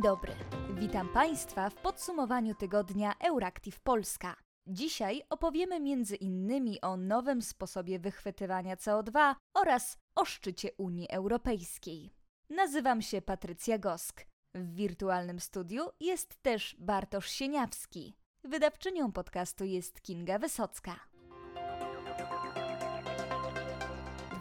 Dzień dobry. Witam Państwa w podsumowaniu tygodnia Euractiv Polska. Dzisiaj opowiemy między innymi o nowym sposobie wychwytywania CO2 oraz o szczycie Unii Europejskiej. Nazywam się Patrycja Gosk. W wirtualnym studiu jest też Bartosz Sieniawski. Wydawczynią podcastu jest Kinga Wysocka.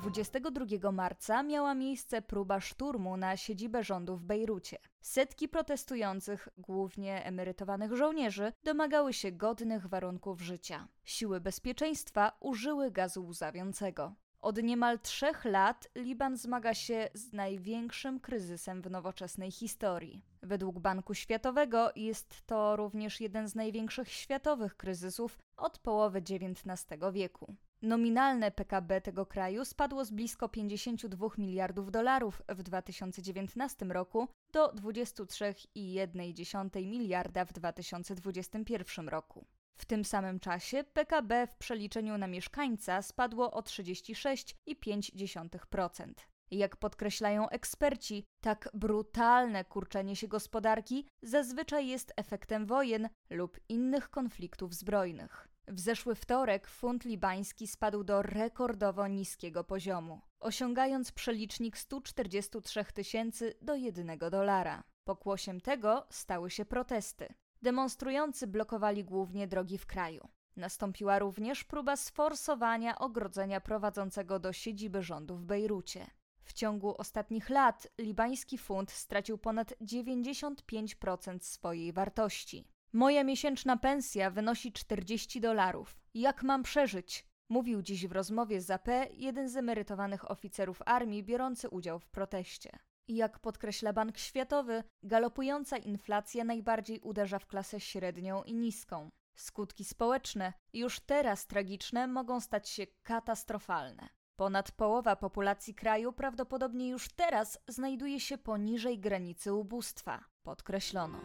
22 marca miała miejsce próba szturmu na siedzibę rządu w Bejrucie. Setki protestujących, głównie emerytowanych żołnierzy, domagały się godnych warunków życia. Siły bezpieczeństwa użyły gazu łzawiącego. Od niemal trzech lat Liban zmaga się z największym kryzysem w nowoczesnej historii. Według Banku Światowego jest to również jeden z największych światowych kryzysów od połowy XIX wieku. Nominalne PKB tego kraju spadło z blisko 52 miliardów dolarów w 2019 roku do 23,1 miliarda w 2021 roku. W tym samym czasie PKB w przeliczeniu na mieszkańca spadło o 36,5%. Jak podkreślają eksperci, tak brutalne kurczenie się gospodarki zazwyczaj jest efektem wojen lub innych konfliktów zbrojnych. W zeszły wtorek funt libański spadł do rekordowo niskiego poziomu, osiągając przelicznik 143 tysięcy do 1 dolara. Pokłosiem tego stały się protesty. Demonstrujący blokowali głównie drogi w kraju. Nastąpiła również próba sforsowania ogrodzenia prowadzącego do siedziby rządu w Bejrucie. W ciągu ostatnich lat libański funt stracił ponad 95% swojej wartości. Moja miesięczna pensja wynosi 40 dolarów. Jak mam przeżyć? Mówił dziś w rozmowie z AP jeden z emerytowanych oficerów armii biorący udział w proteście. Jak podkreśla Bank Światowy, galopująca inflacja najbardziej uderza w klasę średnią i niską. Skutki społeczne, już teraz tragiczne, mogą stać się katastrofalne. Ponad połowa populacji kraju prawdopodobnie już teraz znajduje się poniżej granicy ubóstwa, podkreślono.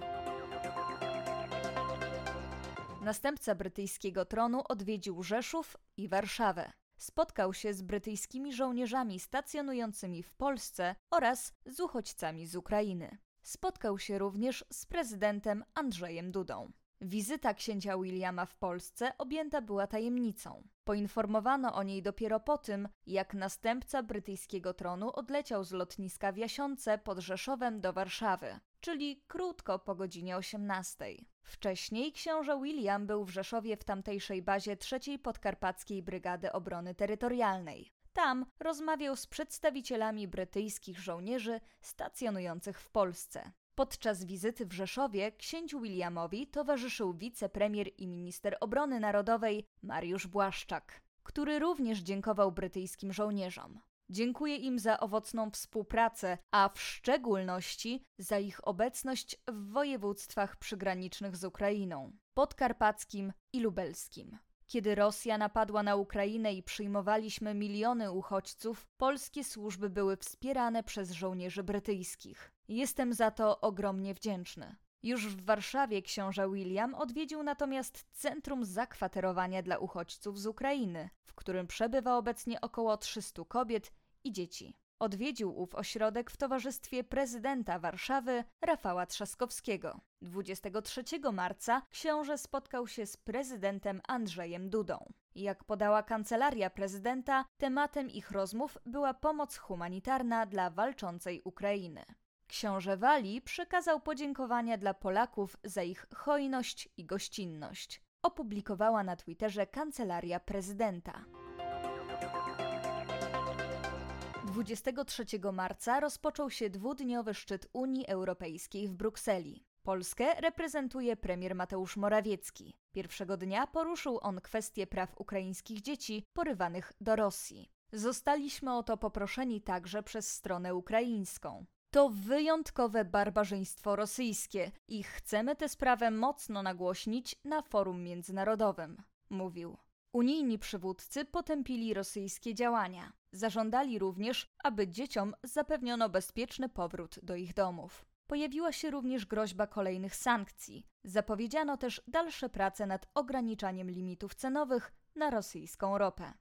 Następca brytyjskiego tronu odwiedził Rzeszów i Warszawę. Spotkał się z brytyjskimi żołnierzami stacjonującymi w Polsce oraz z uchodźcami z Ukrainy. Spotkał się również z prezydentem Andrzejem Dudą. Wizyta księcia Williama w Polsce objęta była tajemnicą. Poinformowano o niej dopiero po tym, jak następca brytyjskiego tronu odleciał z lotniska w Jasiące pod Rzeszowem do Warszawy, czyli krótko po godzinie 18. Wcześniej książę William był w Rzeszowie w tamtejszej bazie III Podkarpackiej Brygady Obrony Terytorialnej. Tam rozmawiał z przedstawicielami brytyjskich żołnierzy stacjonujących w Polsce. Podczas wizyty w Rzeszowie księciu Williamowi towarzyszył wicepremier i minister obrony narodowej Mariusz Błaszczak, który również dziękował brytyjskim żołnierzom. Dziękuję im za owocną współpracę, a w szczególności za ich obecność w województwach przygranicznych z Ukrainą podkarpackim i lubelskim. Kiedy Rosja napadła na Ukrainę i przyjmowaliśmy miliony uchodźców, polskie służby były wspierane przez żołnierzy brytyjskich. Jestem za to ogromnie wdzięczny. Już w Warszawie książę William odwiedził natomiast centrum zakwaterowania dla uchodźców z Ukrainy, w którym przebywa obecnie około 300 kobiet i dzieci. Odwiedził ów ośrodek w towarzystwie prezydenta Warszawy Rafała Trzaskowskiego. 23 marca książę spotkał się z prezydentem Andrzejem Dudą. Jak podała kancelaria prezydenta, tematem ich rozmów była pomoc humanitarna dla walczącej Ukrainy. Książę Wali przekazał podziękowania dla Polaków za ich hojność i gościnność. Opublikowała na Twitterze kancelaria prezydenta. 23 marca rozpoczął się dwudniowy szczyt Unii Europejskiej w Brukseli. Polskę reprezentuje premier Mateusz Morawiecki. Pierwszego dnia poruszył on kwestię praw ukraińskich dzieci porywanych do Rosji. Zostaliśmy o to poproszeni także przez stronę ukraińską. To wyjątkowe barbarzyństwo rosyjskie i chcemy tę sprawę mocno nagłośnić na forum międzynarodowym, mówił. Unijni przywódcy potępili rosyjskie działania. Zażądali również, aby dzieciom zapewniono bezpieczny powrót do ich domów. Pojawiła się również groźba kolejnych sankcji. Zapowiedziano też dalsze prace nad ograniczaniem limitów cenowych na rosyjską ropę.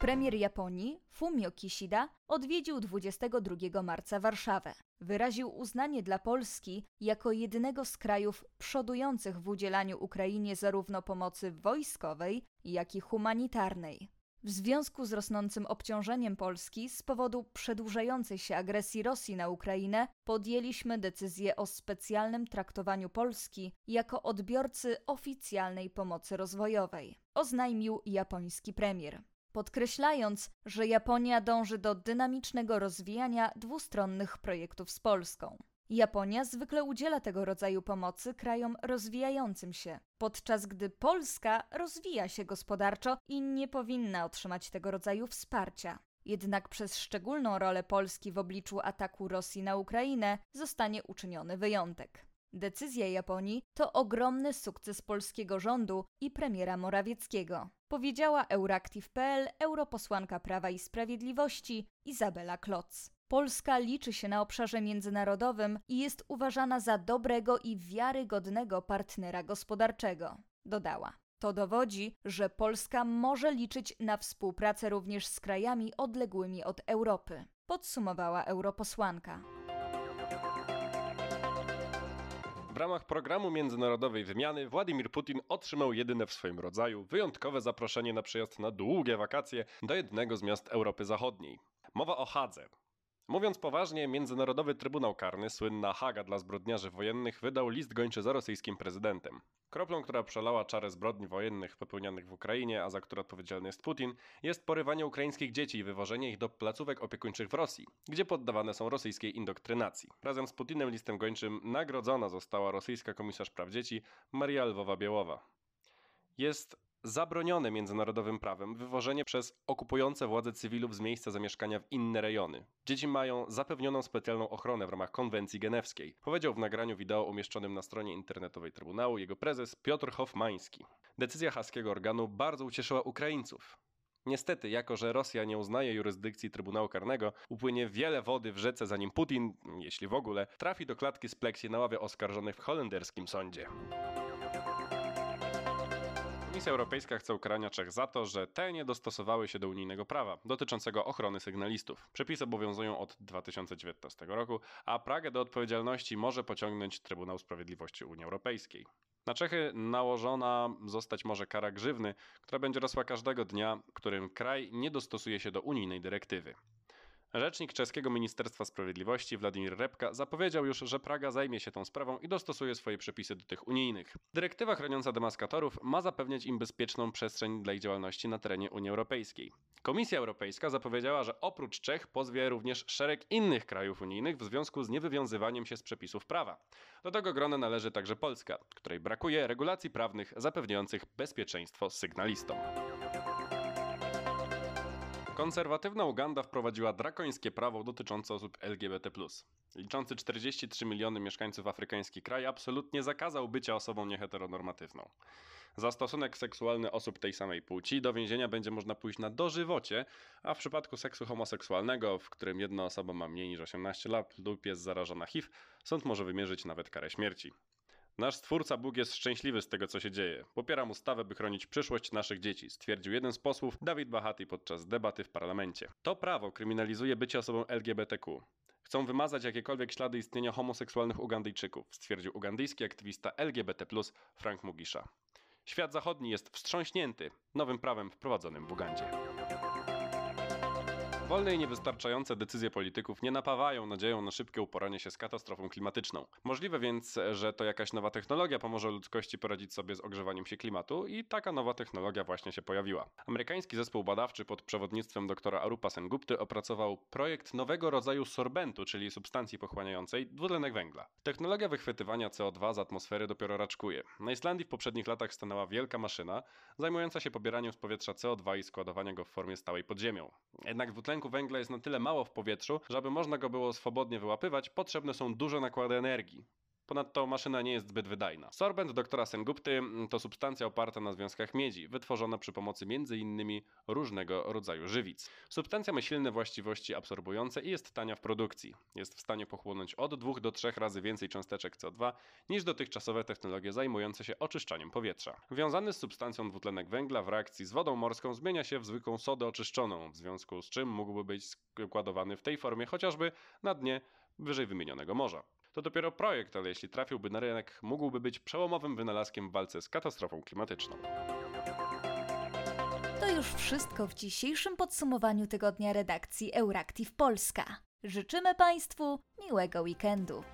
Premier Japonii Fumio Kishida odwiedził 22 marca Warszawę. Wyraził uznanie dla Polski jako jednego z krajów przodujących w udzielaniu Ukrainie zarówno pomocy wojskowej, jak i humanitarnej. W związku z rosnącym obciążeniem Polski z powodu przedłużającej się agresji Rosji na Ukrainę, podjęliśmy decyzję o specjalnym traktowaniu Polski jako odbiorcy oficjalnej pomocy rozwojowej, oznajmił japoński premier podkreślając, że Japonia dąży do dynamicznego rozwijania dwustronnych projektów z Polską. Japonia zwykle udziela tego rodzaju pomocy krajom rozwijającym się, podczas gdy Polska rozwija się gospodarczo i nie powinna otrzymać tego rodzaju wsparcia. Jednak przez szczególną rolę Polski w obliczu ataku Rosji na Ukrainę zostanie uczyniony wyjątek. Decyzja Japonii to ogromny sukces polskiego rządu i premiera Morawieckiego, powiedziała Euractiv.pl europosłanka Prawa i Sprawiedliwości Izabela Kloc. Polska liczy się na obszarze międzynarodowym i jest uważana za dobrego i wiarygodnego partnera gospodarczego, dodała. To dowodzi, że Polska może liczyć na współpracę również z krajami odległymi od Europy, podsumowała europosłanka. Ramach programu międzynarodowej wymiany Władimir Putin otrzymał jedyne w swoim rodzaju wyjątkowe zaproszenie na przyjazd na długie wakacje do jednego z miast Europy Zachodniej. Mowa o Hadze, Mówiąc poważnie, Międzynarodowy Trybunał Karny, słynna Haga dla zbrodniarzy wojennych, wydał list gończy za rosyjskim prezydentem. Kroplą, która przelała czarę zbrodni wojennych popełnianych w Ukrainie, a za które odpowiedzialny jest Putin, jest porywanie ukraińskich dzieci i wywożenie ich do placówek opiekuńczych w Rosji, gdzie poddawane są rosyjskiej indoktrynacji. Razem z Putinem listem gończym nagrodzona została rosyjska komisarz praw dzieci Maria Lwowa-Biełowa. Jest zabronione międzynarodowym prawem wywożenie przez okupujące władze cywilów z miejsca zamieszkania w inne rejony. Dzieci mają zapewnioną specjalną ochronę w ramach konwencji genewskiej, powiedział w nagraniu wideo umieszczonym na stronie internetowej Trybunału jego prezes Piotr Hofmański. Decyzja haskiego organu bardzo ucieszyła Ukraińców. Niestety, jako że Rosja nie uznaje jurysdykcji Trybunału Karnego, upłynie wiele wody w rzece, zanim Putin, jeśli w ogóle, trafi do klatki z pleksji na ławie oskarżonych w holenderskim sądzie. Komisja Europejska chce ukarania Czech za to, że te nie dostosowały się do unijnego prawa dotyczącego ochrony sygnalistów. Przepisy obowiązują od 2019 roku, a Pragę do odpowiedzialności może pociągnąć Trybunał Sprawiedliwości Unii Europejskiej. Na Czechy nałożona zostać może kara grzywny, która będzie rosła każdego dnia, którym kraj nie dostosuje się do unijnej dyrektywy. Rzecznik czeskiego Ministerstwa Sprawiedliwości Władimir Repka zapowiedział już, że Praga zajmie się tą sprawą i dostosuje swoje przepisy do tych unijnych. Dyrektywa chroniąca demaskatorów ma zapewniać im bezpieczną przestrzeń dla ich działalności na terenie Unii Europejskiej. Komisja Europejska zapowiedziała, że oprócz Czech pozwie również szereg innych krajów unijnych w związku z niewywiązywaniem się z przepisów prawa. Do tego grona należy także Polska, której brakuje regulacji prawnych zapewniających bezpieczeństwo sygnalistom. Konserwatywna Uganda wprowadziła drakońskie prawo dotyczące osób LGBT. Liczący 43 miliony mieszkańców afrykański kraj absolutnie zakazał bycia osobą nieheteronormatywną. Za stosunek seksualny osób tej samej płci do więzienia będzie można pójść na dożywocie, a w przypadku seksu homoseksualnego, w którym jedna osoba ma mniej niż 18 lat lub jest zarażona HIV, sąd może wymierzyć nawet karę śmierci. Nasz stwórca Bóg jest szczęśliwy z tego, co się dzieje. Popieram ustawę, by chronić przyszłość naszych dzieci, stwierdził jeden z posłów Dawid Bahati podczas debaty w parlamencie. To prawo kryminalizuje bycie osobą LGBTQ. Chcą wymazać jakiekolwiek ślady istnienia homoseksualnych Ugandyjczyków, stwierdził ugandyjski aktywista LGBT, Frank Mugisza. Świat zachodni jest wstrząśnięty nowym prawem wprowadzonym w Ugandzie. Wolne i niewystarczające decyzje polityków nie napawają nadzieją na szybkie uporanie się z katastrofą klimatyczną. Możliwe więc, że to jakaś nowa technologia pomoże ludzkości poradzić sobie z ogrzewaniem się klimatu i taka nowa technologia właśnie się pojawiła. Amerykański zespół badawczy pod przewodnictwem doktora Arupa Sengupty opracował projekt nowego rodzaju sorbentu, czyli substancji pochłaniającej dwutlenek węgla. Technologia wychwytywania CO2 z atmosfery dopiero raczkuje. Na Islandii w poprzednich latach stanęła wielka maszyna zajmująca się pobieraniem z powietrza CO2 i składowaniem go w formie stałej pod ziemią. Jednak dwutlenek dwutlenku węgla jest na tyle mało w powietrzu, że aby można go było swobodnie wyłapywać, potrzebne są duże nakłady energii. Ponadto maszyna nie jest zbyt wydajna. Sorbent doktora Sengupty mm, to substancja oparta na związkach miedzi, wytworzona przy pomocy m.in. różnego rodzaju żywic. Substancja ma silne właściwości absorbujące i jest tania w produkcji. Jest w stanie pochłonąć od 2 do 3 razy więcej cząsteczek CO2 niż dotychczasowe technologie zajmujące się oczyszczaniem powietrza. Wiązany z substancją dwutlenek węgla w reakcji z wodą morską zmienia się w zwykłą sodę oczyszczoną, w związku z czym mógłby być składowany w tej formie chociażby na dnie wyżej wymienionego morza. To dopiero projekt, ale jeśli trafiłby na rynek, mógłby być przełomowym wynalazkiem w walce z katastrofą klimatyczną. To już wszystko w dzisiejszym podsumowaniu tygodnia redakcji Euractiv Polska. Życzymy Państwu miłego weekendu.